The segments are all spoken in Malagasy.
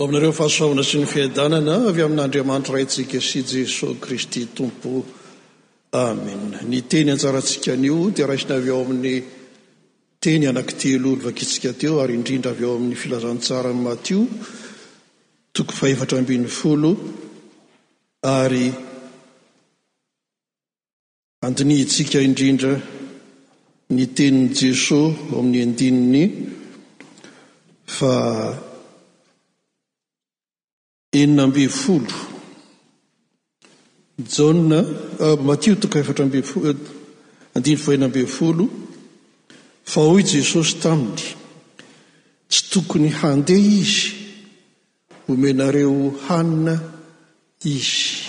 Ho aminareo fahasoavana sy ny fiadanana avy amin'Andriamanitra Raintsika sy Jesoa Kristy Tompo. Amena. Ny teny anjarantsika anio dia raisina avy ao amin'ny teny anankitelo novakintsika teo ary indrindra avy ao amin'ny filazantsaran'i Matio toko fahefatra ambin'ny folo ary Andinihintsika indrindra ny tenin'i Jesoa ao amin'ny andininy fa enina ambin'ny folo. Jaona, ah, Matio toko efatra ambin'ny folo, eh, andininy fahenina ambin'ny folo, fa hoy Jesosy taminy, tsy tokony handeha izy, homenareo hanina izy.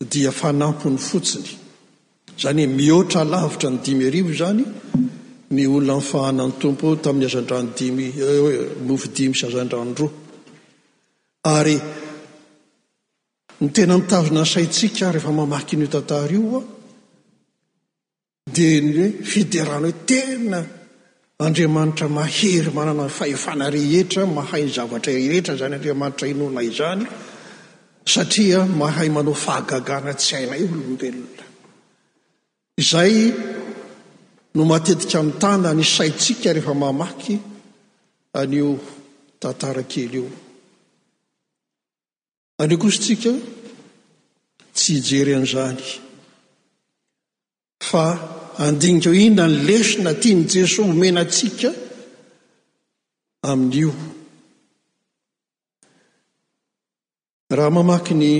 dia fanampiny fotsiny, izany hoe mihoatra lavitra ny dimy arivo izany ny olona nifahana ny Tompo tamin'ny hazandrano dimy, mofo dimy sy hazandrano roa. Ary ny tena mitazona ny saintsika rehefa mamaky an'io tantara io, dia ny hoe fiderana hoe tena Andriamanitra mahery manana fahefana rehetra, mahay ny zavatra rehetra izany Andriamanitra inoana izany satria mahay manao fahagagana tsy hainay olombelona. Izay no matetika mitana ny saintsika rehefa mamaky an'io tantara kely io. Aleo kosa tsika tsy hijery an'izany fa andinika ho inona ny lesona tian'i Jesoa omena antsika amin'io. Raha mamaky ny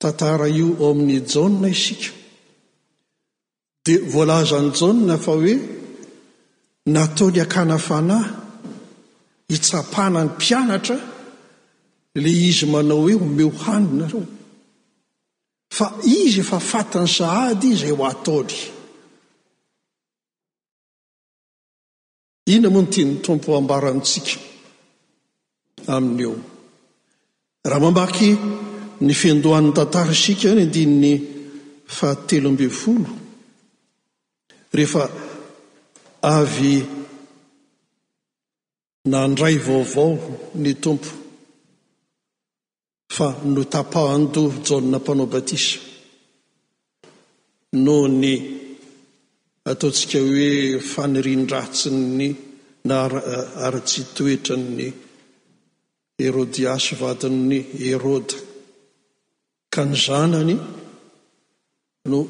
tantara io ao amin'ny Jaona isika Dia voalazan'i Jaona fa hoe nataony hakana fanahy hitsapana ny mpianatra ilay izy manao hoe omeo hanina nareo. Fa izy efa fantany sahady izay ho ataony. Inona moa no tian'ny Tompo hambara amintsika amin'io? Raha mamaky ny fiandohan'ny tantara isika any andininy fahatelo ambin'ny folo, rehefa avy nandray vaovao ny Tompo Fa notapahan-doha Jaona Mpanao Batisa noho ny ataontsika hoe fanirian-dratsin'ny na ara-tsitoetran'i Herodiasy vadin'i Heroda, ka ny zanany no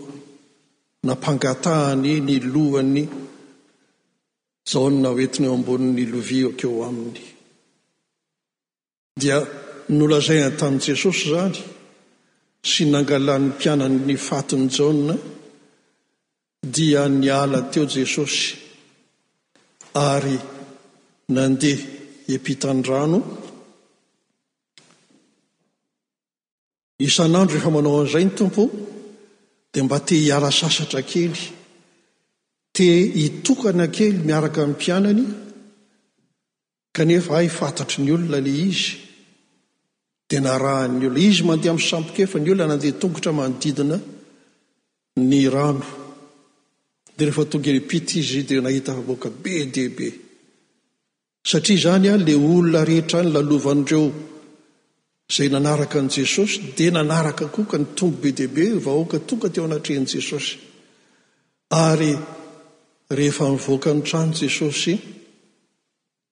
nampangatahany ny lohan'i Jaona hoentiny eo ambonin'ny lovia eo aminy. Dia nolazaina tamin'i Jesosy izany sy nangalan'ny mpianany ny fatin'i Jaona, dia niala teo Jesosy ary nandeha hiampita ny rano. Isan'andro rehefa manao an'izay ny Tompo dia mba te hiara sasatra kely, te hitokana kely miaraka amin'ny mpianany kanefa hay fantatry ny olona ilay izy dia narahan'ny olona. Izy mandeha amin'ny sambokefa, ny olona nandeha tongotra manodidina ny rano. Dia rehefa tonga eny am-pita izy dia nahita vahoaka be dia be. Satria izany ary ilay olona rehetra any lalovan'ireo izay nanaraka an'i Jesosy dia nanaraka koa ka nitombo be dia be ny vahoaka tonga teo anatrehan'i Jesosy. Ary rehefa nivoaka ny trano Jesosy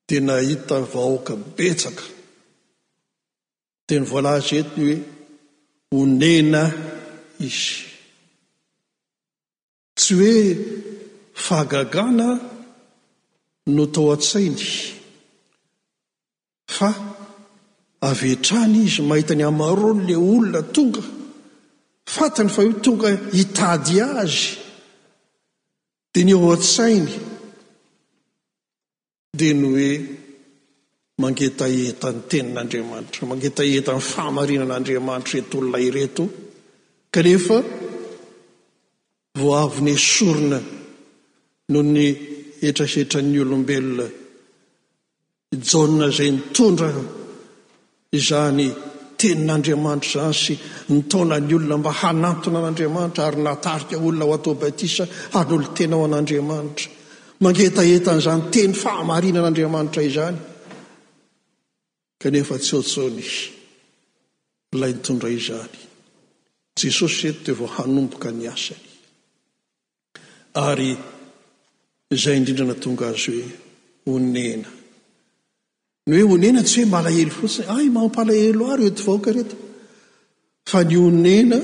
dia nahita vahoaka betsaka. Dia ny voalaza eto ny hoe onena izy. Tsy hoe fahagagana no tao an-tsainy, fa avy hatrany izy mahita ny hamaroan'ilay olona tonga, fantany fa io tonga hitady azy, dia ny ao an-tsainy, dia ny hoe mangetaheta ny tenin'Andriamanitra, mangetaheta ny fahamarinan'Andriamanitra ireto olona ireto, kanefa vao avy nesorina noho ny hetrahetran'ny olombelona. I Jaona izay nitondra Izany Tenin'Andriamanitra izany sy nitaona ny olona mba hanantona an'Andriamanitra ary nahatarika olona ho atao batisa hanolo-tena ho an'Andriamanitra. Mangetaheta an'izany Teny fahamarinan'Andriamanitra izany kanefa tsy otson Ilay nitondra izany. Jesosy eto dia vao hanomboka ny asany. Ary izay indrindra natonga azy hoe onena. Ny hoe onena tsy hoe malahelo fotsiny, ay mampalahelo ahy reto vahoaka reto, fa ny onena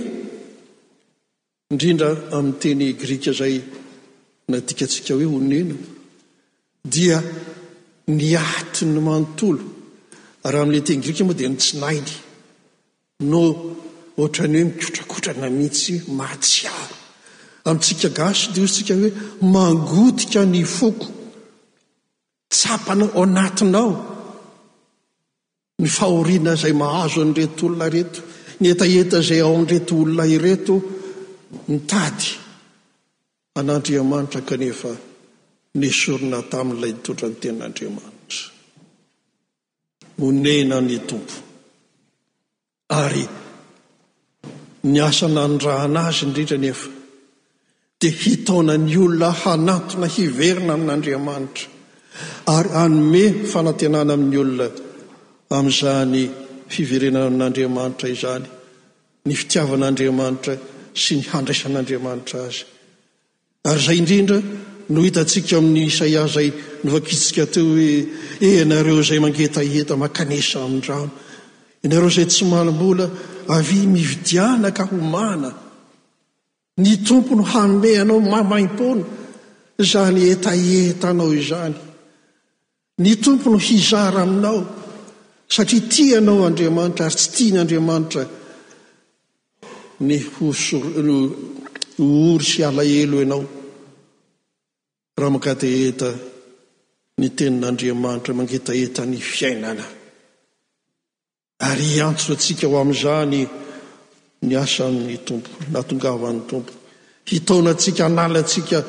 indrindra amin'ny teny grika izay nadikantsika hoe onena dia ny atiny manontolo. Raha amin'ny teny grika moa dia ny tsinainy. No ohatran'ny hoe mikotrakotrana mihitsy mahatsiaro. Amintsika gasy dia hoy isika hoe mangotika ny foko. Tsapanao ao anatinao ny fahoriana izay mahazo an'ireto olona ireto, ny hetaheta izay ao amin'ireto olona ireto mitady an'Andriamanitra kanefa nesorina tamin'ilay nitondra ny ten'Andriamanitra. Honena ny Tompo. Ary ny asa nanirahana azy indrindra anefa dia hitaona ny olona hanatona hiverina amin'Andriamanitra ary hanome fanantenana amin'ny olona amin'izany fiverenana amin'Andriamanitra izany ny fitiavan'Andriamanitra sy ny handraisan'Andriamanitra azy. Ary izay indrindra no hitantsika amin'i Isaia izay novakintsika teo hoe, E ianareo izay mangetaheta mankanesa amin-drano, ianareo izay tsy malim-bola, avia mividiana ka homana. Ny Tompo no hanome anao maimaim-poana izany hetahetanao izany. Ny Tompo no hizara aminao satria tia anao Andriamanitra ary tsy tian' Andriamanitra ny ho ory sy alahelo ianao. Ramakateheta ny tenin' Andriamanitra mangetaheta ny fiainana. Ary hiantso antsika ho amin'izany ny asan'ny Tompo, na tongavan'ny Tompo. Hitaona antsika, hanala antsika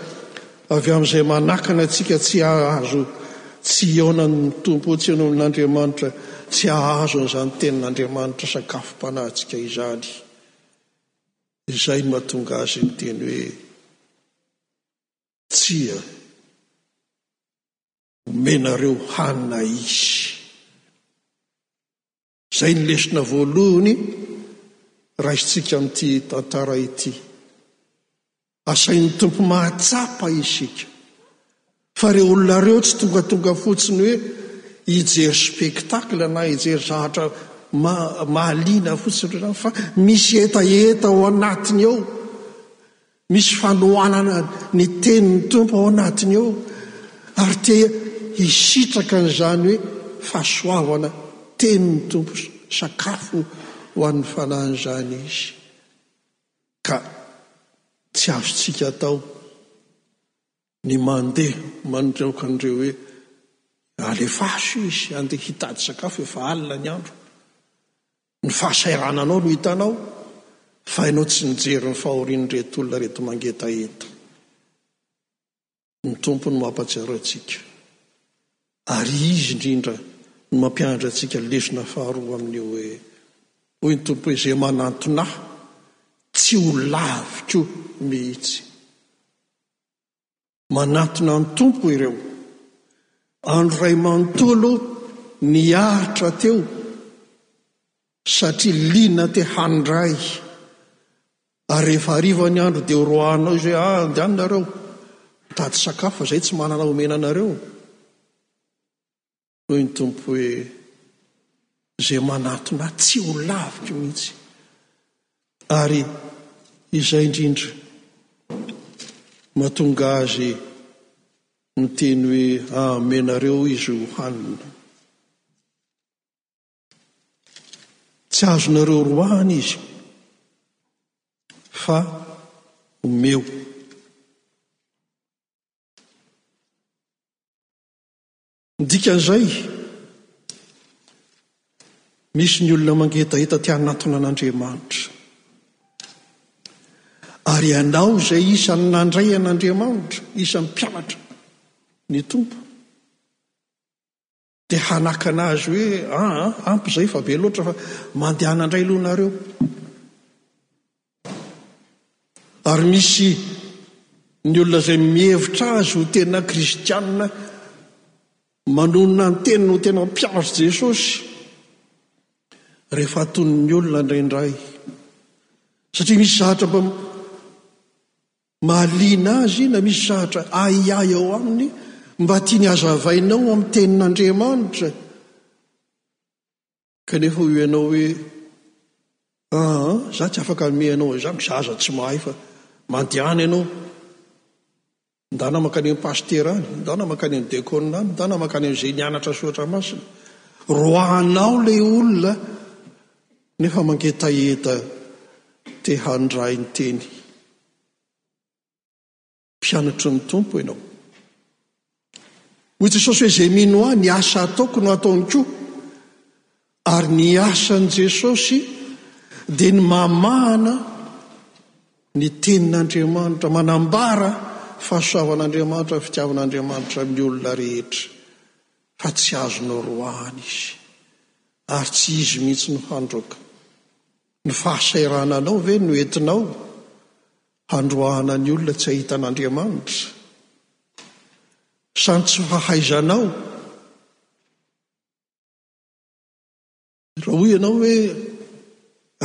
avy amin'izay manakana antsika tsy hahazo, tsy hihaonan'ny Tompo, tsy hihaonan'Andriamanitra, tsy hahazo an'izany Tenin'Andriamanitra sakafom-panahintsika izany. Izay no mahatonga azy miteny hoe, Tsia. omenareo hanina izy. Izay ny lesona voalohany raisintsika amin'ity tantara ity. Asain'ny Tompo mahatsapa isika fa ireo olona ireo tsy tongatonga fotsiny hoe hijery spectacle na hijery zavatra ma mahaliana fotsiny fa misy hetaheta ao anatiny ao. Misy fanohanana ny tenin'ny Tompo ao anatiny ao ary te hisitraka an'izany hoe fahasoavana tenin'ny Tompo, sakafo ho an'ny fanahiny izany izy. Ka tsy azontsika atao Ny mandeha mandraoka an'ireo hoe alefaso izy andeha hitady sakafo efa alina ny andro. Ny fahasahirananao no hitanao fa ianao tsy nijery ny fahorian'ireto olona ireto mangetaheta. Ny Tompo no mampahatsiaro antsika ary Izy indrindra no mampianatra antsika lesona faharoa amin'io hoe, Hoy ny Tompo hoe, izay manantona Ahy, tsy ho laviko mihitsy. Manantona ny Tompo ireo. Andro iray manontolo niaritra teo satria liana te handray. Ary rehefa hariva ny andro dia horoahanao izy hoe, ah, andeha any nareo, mitady sakafo fa izay tsy manana omena anareo. Hoy ny Tompo hoe, Izay manatona tsy ho laviko mihitsy. Ary izay indrindra mahatonga azy miteny hoe, Amenareo izy ho hanina. Tsy azonareo roahina izy, fa omeo. Ny dikan'izay, misy ny olona mangetaheta te hanatona an'Andriamanitra. Ary ianao izay isan'ny nandray an'Andriamanitra, isan'ny mpianatra ny Tompo, dia hanakana azy hoe aa ah, ah, ampy izay fa be loatra fa mandehana indray aloha nareo. Ary misy ny olona izay mihevitra azy ho tena kristianina, manonona ny teniny ho tena mpianatr'i Jesosy, rehefa aton'ny olona indraindray. Satria misy zahatra mba mahaliana azy na misy zahatra ahiahy ao aminy mba tiany hazavainao amin'ny tenin'Andriamanitra. Kanefa hoy ianao hoe, Aa, izaho tsy afaka hanome anao izany koa izaho aza tsy mahay fa mandehana ianao. Ndana mankany amin'ny pasitera any, ndana mankany amin'ny dekona any, ndana mankany amin'izay nianatra ny soratra masina. Roahanao ilay olona nefa mangetaheta te handray ny teny. Mpianatry ny Tompo ianao. Hoy Jesosy hoe izay mino ahy, ny asa ataoko no ataony koa. Ary ny asan'i Jesosy dia ny mamahana ny tenin'Andriamanitra, manambara fahasoavan'Andriamanitra, ny fitiavan'Andriamanitra amin'ny olona rehetra, fa tsy azonao roahina izy, ary tsy izy mihitsy no handroaka. Ny fahasahirananao ve no entinao? Handroahana ny olona tsy hahita an'Andriamanitra? Sa ny tsy fahaizanao? Raha hoy ianao hoe,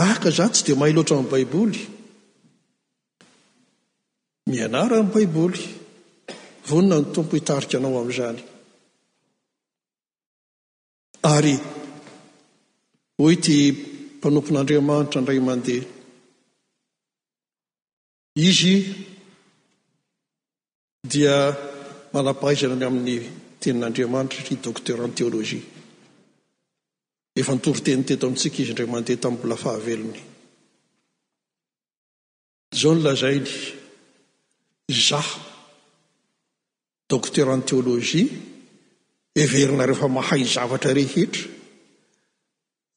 ah ka za tsy dia mahay loatra ny Baiboly. Mianara ny Baiboly. Vonona ny Tompo hitarika anao amin'izany. Ary hoy ity mpanompon'Andriamanitra indray mandeha, izy dia manam-pahaizana ny amin'ny tenin'Andriamanitra satria docteur en théologie. Efa nitory teny teto amintsika izy indray mandeha tamin'ny mbola fahavelony. Izao no lazainy, Izaho, Docteur en Théologie, heverinareo fa mahay zavatra rehetra,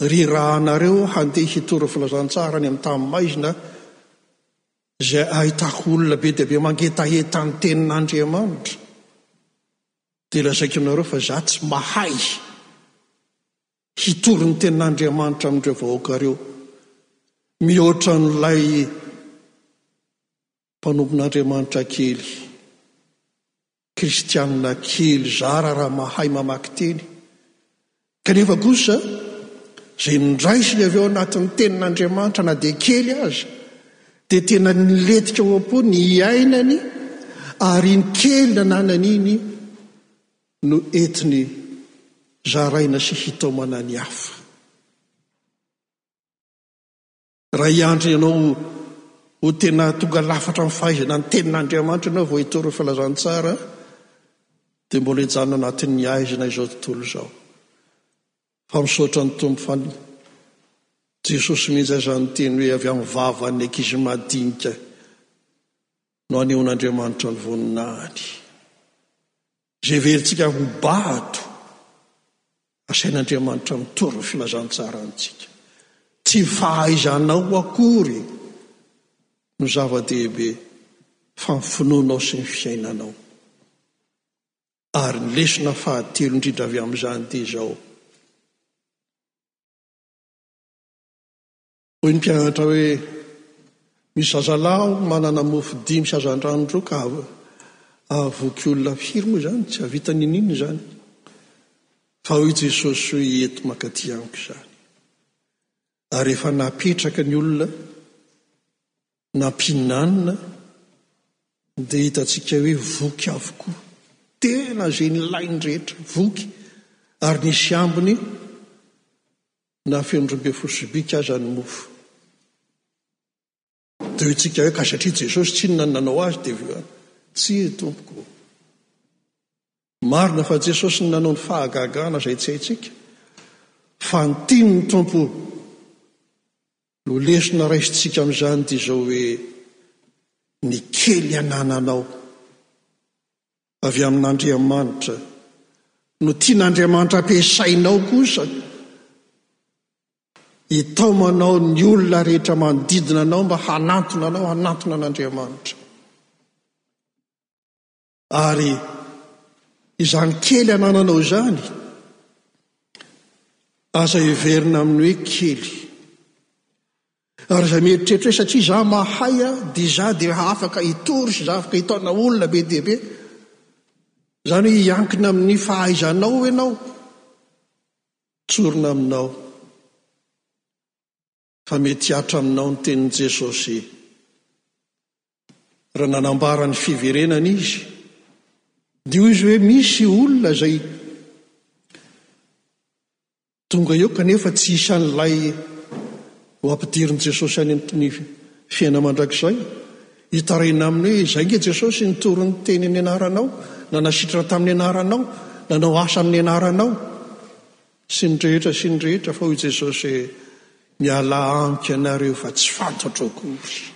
ry raha anareo handeha hitory filazantsara any amin'ny tany maizina izay ahitako olona be dia be mangetaheta ny tenin'Andriamanitra, dia lazaiko aminareo fa izaho tsy mahay Hitory ny tenin'Andriamanitra amin'ireo vahoaka ireo, mihoatra an'ilay mpanompon'Andriamanitra kely, kristiana kely zara raha mahay mamaky teny, kanefa kosa izay noraisiny avy ao anatin'ny tenin'Andriamanitra na dia kely aza, dia tena nilentika ao am-pony, iainany, ary iny kely nananany iny, no entiny zaraina sy hitaomana ny hafa. Raha hiandry ianao ho tena tonga lafatra amin'ny fahaizana ny Tenin'Andriamanitra ianao vao hitory ny filazantsara, dia mbola hijanona anatin'ny haizina izao tontolo izao. Fa misaotra ny Tompo fa ny Jesosy mihitsy aza niteny hoe avy amin'ny vavan'ny ankizy madinika. no anehoan'Andriamanitra ny voninahiny. Izay heverintsika ho bato, asain'Andriamanitra mitory ny filazantsarantsika. Tsy ny fahaizanao akory no zava-dehibe, fa ny finoanao sy ny fiainanao. Ary ny lesona fahatelo indrindra avy amin'izany dia izao, Hoy ny mpianatra hoe, Misy zazalahy ao manana mofo dimy sy hazandrano roa ka hahavoky olona firy moa izany? Tsy hahavita n'inon'inona izany. Fa hoy Jesosy, Hoy ireto, Mankaty amiko izany. Ary rehefa napetraka ny olona, nampinanina, dia hitantsika hoe voky avokoa. Tena izay nilainy rehetra, voky. Ary nisy ambiny Na feno roa ambin'ny folo sobika aza ny mofo. Dia hoy tsika hoe, ka satria Jesosy tsy inona no nanao azy dia avy eo an? Tsia tompoko ô! Marina fa Jesosy no nanao ny fahagagana izay tsy haintsika, fa ny tiany ny Tompo no lesona raisintsika amin'izany dia izao hoe, ny kely anananao. Avy amin'Andriamanitra. No tian'Andriamanitra ampiasainao kosa hitaomanao ny olona rehetra manodidina anao mba hanantona anao hanantona an'Andriamanitra. Ary izany kely anananao izany, aza heverina amin'ny hoe kely. Ary zah mieritreritra hoe satria zah mahay a dia zah dia afaka hitory sy zah afaka hitaona olona be dia be. Zany hoe hiankina amin'ny fahaizanao ianao. Tsorina aminao fa mety hihatra aminao ny tenin'i Jesosy. raha nanambara ny fiverenany izy, dia hoy izy hoe misy olona izay tonga eo kanefa tsy isan'ilay ho ampidirin'i Jesosy any amin'ny fiainana mandrakizay. Hitaraina aminy hoe izay nge Jesosy nitory ny teny amin'ny anaranao, nanasitrana tamin'ny anaranao, nanao asa amin'ny anaranao sy ny rehetra sy ny rehetra fa hoy Jesosy mialà amiko ianareo fa tsy fantatro akory.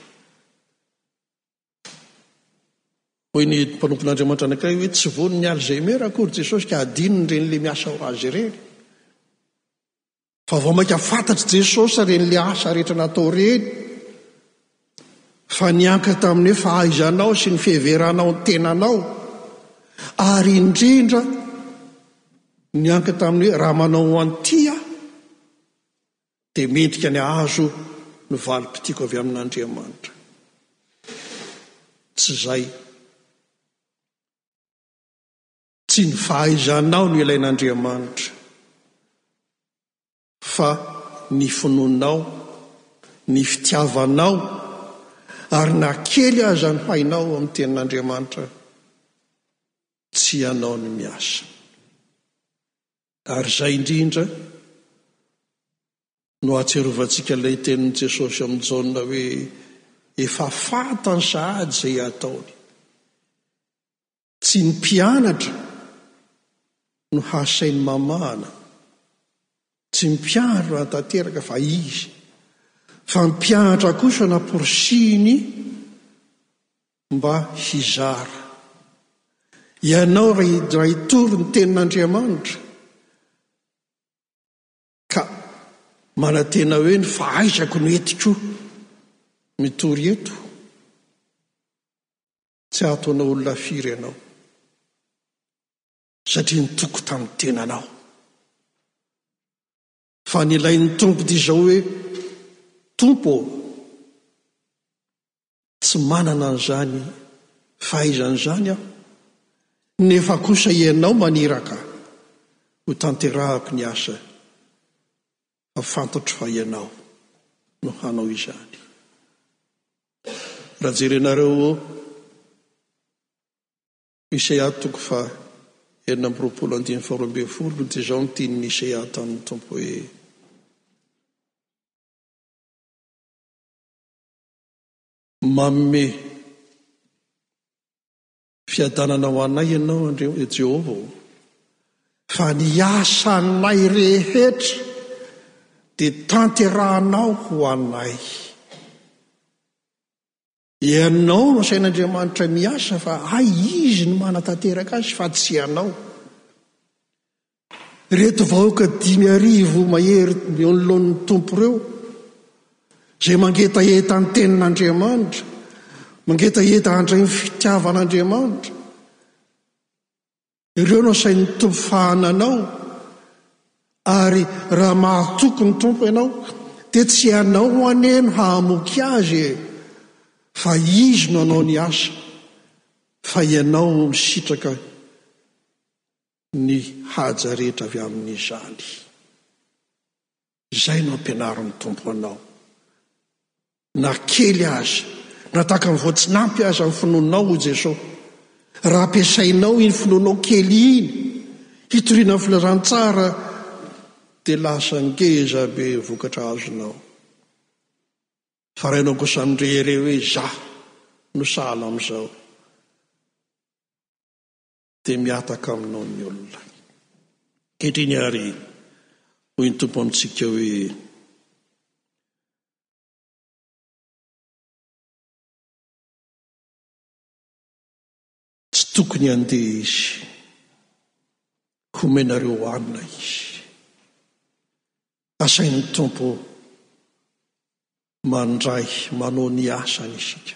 Hoy ny mpanompon'Andriamanitra anankiray hoe tsy voan'ny Alzheimer akory Jesosy ka adinony ireny le miasa ho azy ireny. Fa vao mainka fantatr'i Jesosy ireny le asa rehetra natao ireny. Fa niankina tamin'ny hoe fahaizanao sy ny fiheveranao ny tenanao. Ary indrindra niankina tamin'ny hoe raha manao ho an'ity aho Dia mendrika ny hahazo ny valim-pitiko avy amin'Andriamanitra. Tsy izay. Tsy ny fahaizanao no ilain'Andriamanitra, fa ny finoanao, ny fitiavanao, ary na kely aza ny hainao amin'ny Tenin'Andriamanitra. Tsy ianao no miasa. Ary izay indrindra no ahatsiarovantsika ilay tenin'i Jesosy amin'i Jaona hoe, Efa fantany sahady izay ataony. Tsy ny mpianatra no hasainy mamahana, tsy ny mpianatra no hanatanteraka fa Izy, fa ny mpianatra kosa namporisihiny mba hizara. Ianao ry Hidra hitory ny tenin'Andriamanitra ka manantena hoe ny fahaizako no entiko mitory eto. Tsy ahatonao olona firy ianao satria nitoko tamin'ny tenanao. Fa nilain'ny Tompo dia izao hoe, Tompo ô, tsy manana an'izany fahaizana izany aho, nefa kosa Ianao maniraka hotanterahako ny asa, fa fantatro fa Ianao no hanao izany. Raha jerenareo ô, Misea toko faha enina amby roapolo andininy faharoa ambin'ny folo dia izao no tian'i Misea hataon'ny Tompo hoe. Manome fiadanana ho anay Ianao Andriam Jehovah ô, fa ny asanay rehetra dia tanterahanao ho anay. Ianao no sain'Andriamanitra miasa fa hay Izy no manatanteraka azy fa tsy ianao. Ireto vahoaka dimy arivo mahery eo anoloan'ny Tompo ireo, izay mangetaheta ny tenin'Andriamanitra, mangetaheta handray ny fitiavan'Andriamanitra, Ireo no asain'ny Tompo fahananao, ary raha mahatoky ny Tompo ianao, dia tsy ianao anie no hahamoky azy e, fa Izy no hanao ny asa, fa ianao misitraka ny haja rehetra avy amin'izany. Izay no ampianarin'ny Tompo anao. Na kely aza, na tahaka ny voatsinapy aza ny finoanao ho Jesosy, raha ampiasainao iny finoanao kely iny hitoriana ny filazantsara, dia lasa ngeza be ny vokatra azonao. Farainao kosa mndre ere hoe izaho no sahala amin'izao. dia mihataka aminao ny olona. Ankehitriny ary, hoy ny Tompo amintsika hoe, tsy tokony handeha izy, homenareo hanina izy. Asain'ny Tompo mandray manao ny asany isika.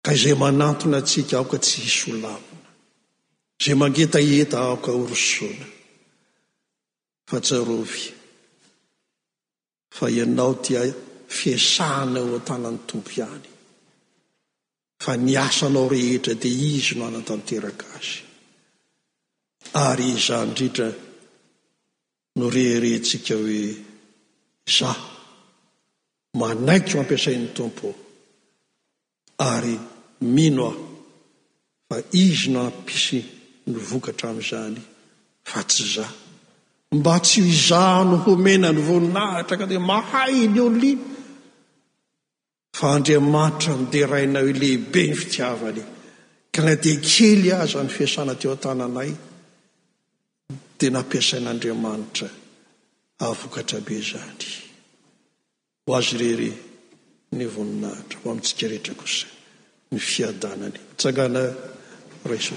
Ka izay manantona antsika aoka tsy hisolamina, izay mangetaheta aoka horosoana, fa tsarovy fa ianao dia fiesahana eo an-tanan'ny Tompo ihany, fa ny asanao rehetra dia Izy no hanatanteraka azy, ary izany indrindra no reherehintsika hoe izaho manaiky ho ampiasain'ny Tompo ary mino aho fa Izy no hampisy ny vokatra amin'izany fa tsy izaho. Mba tsy izaho no homena ny voninahitra ka dia mahay ny olona iny. Fa Andriamanitra no derainay hoe lehibe ny fitiavany, ka na dia kely aza ny fiasana teo an-tananay, dia nampiasain'Andriamanitra hahavokatra be izany. Ho azy irery ny voninahitra, ho amintsika rehetra kosa ny fiadanany. Mitsangàna, raiso.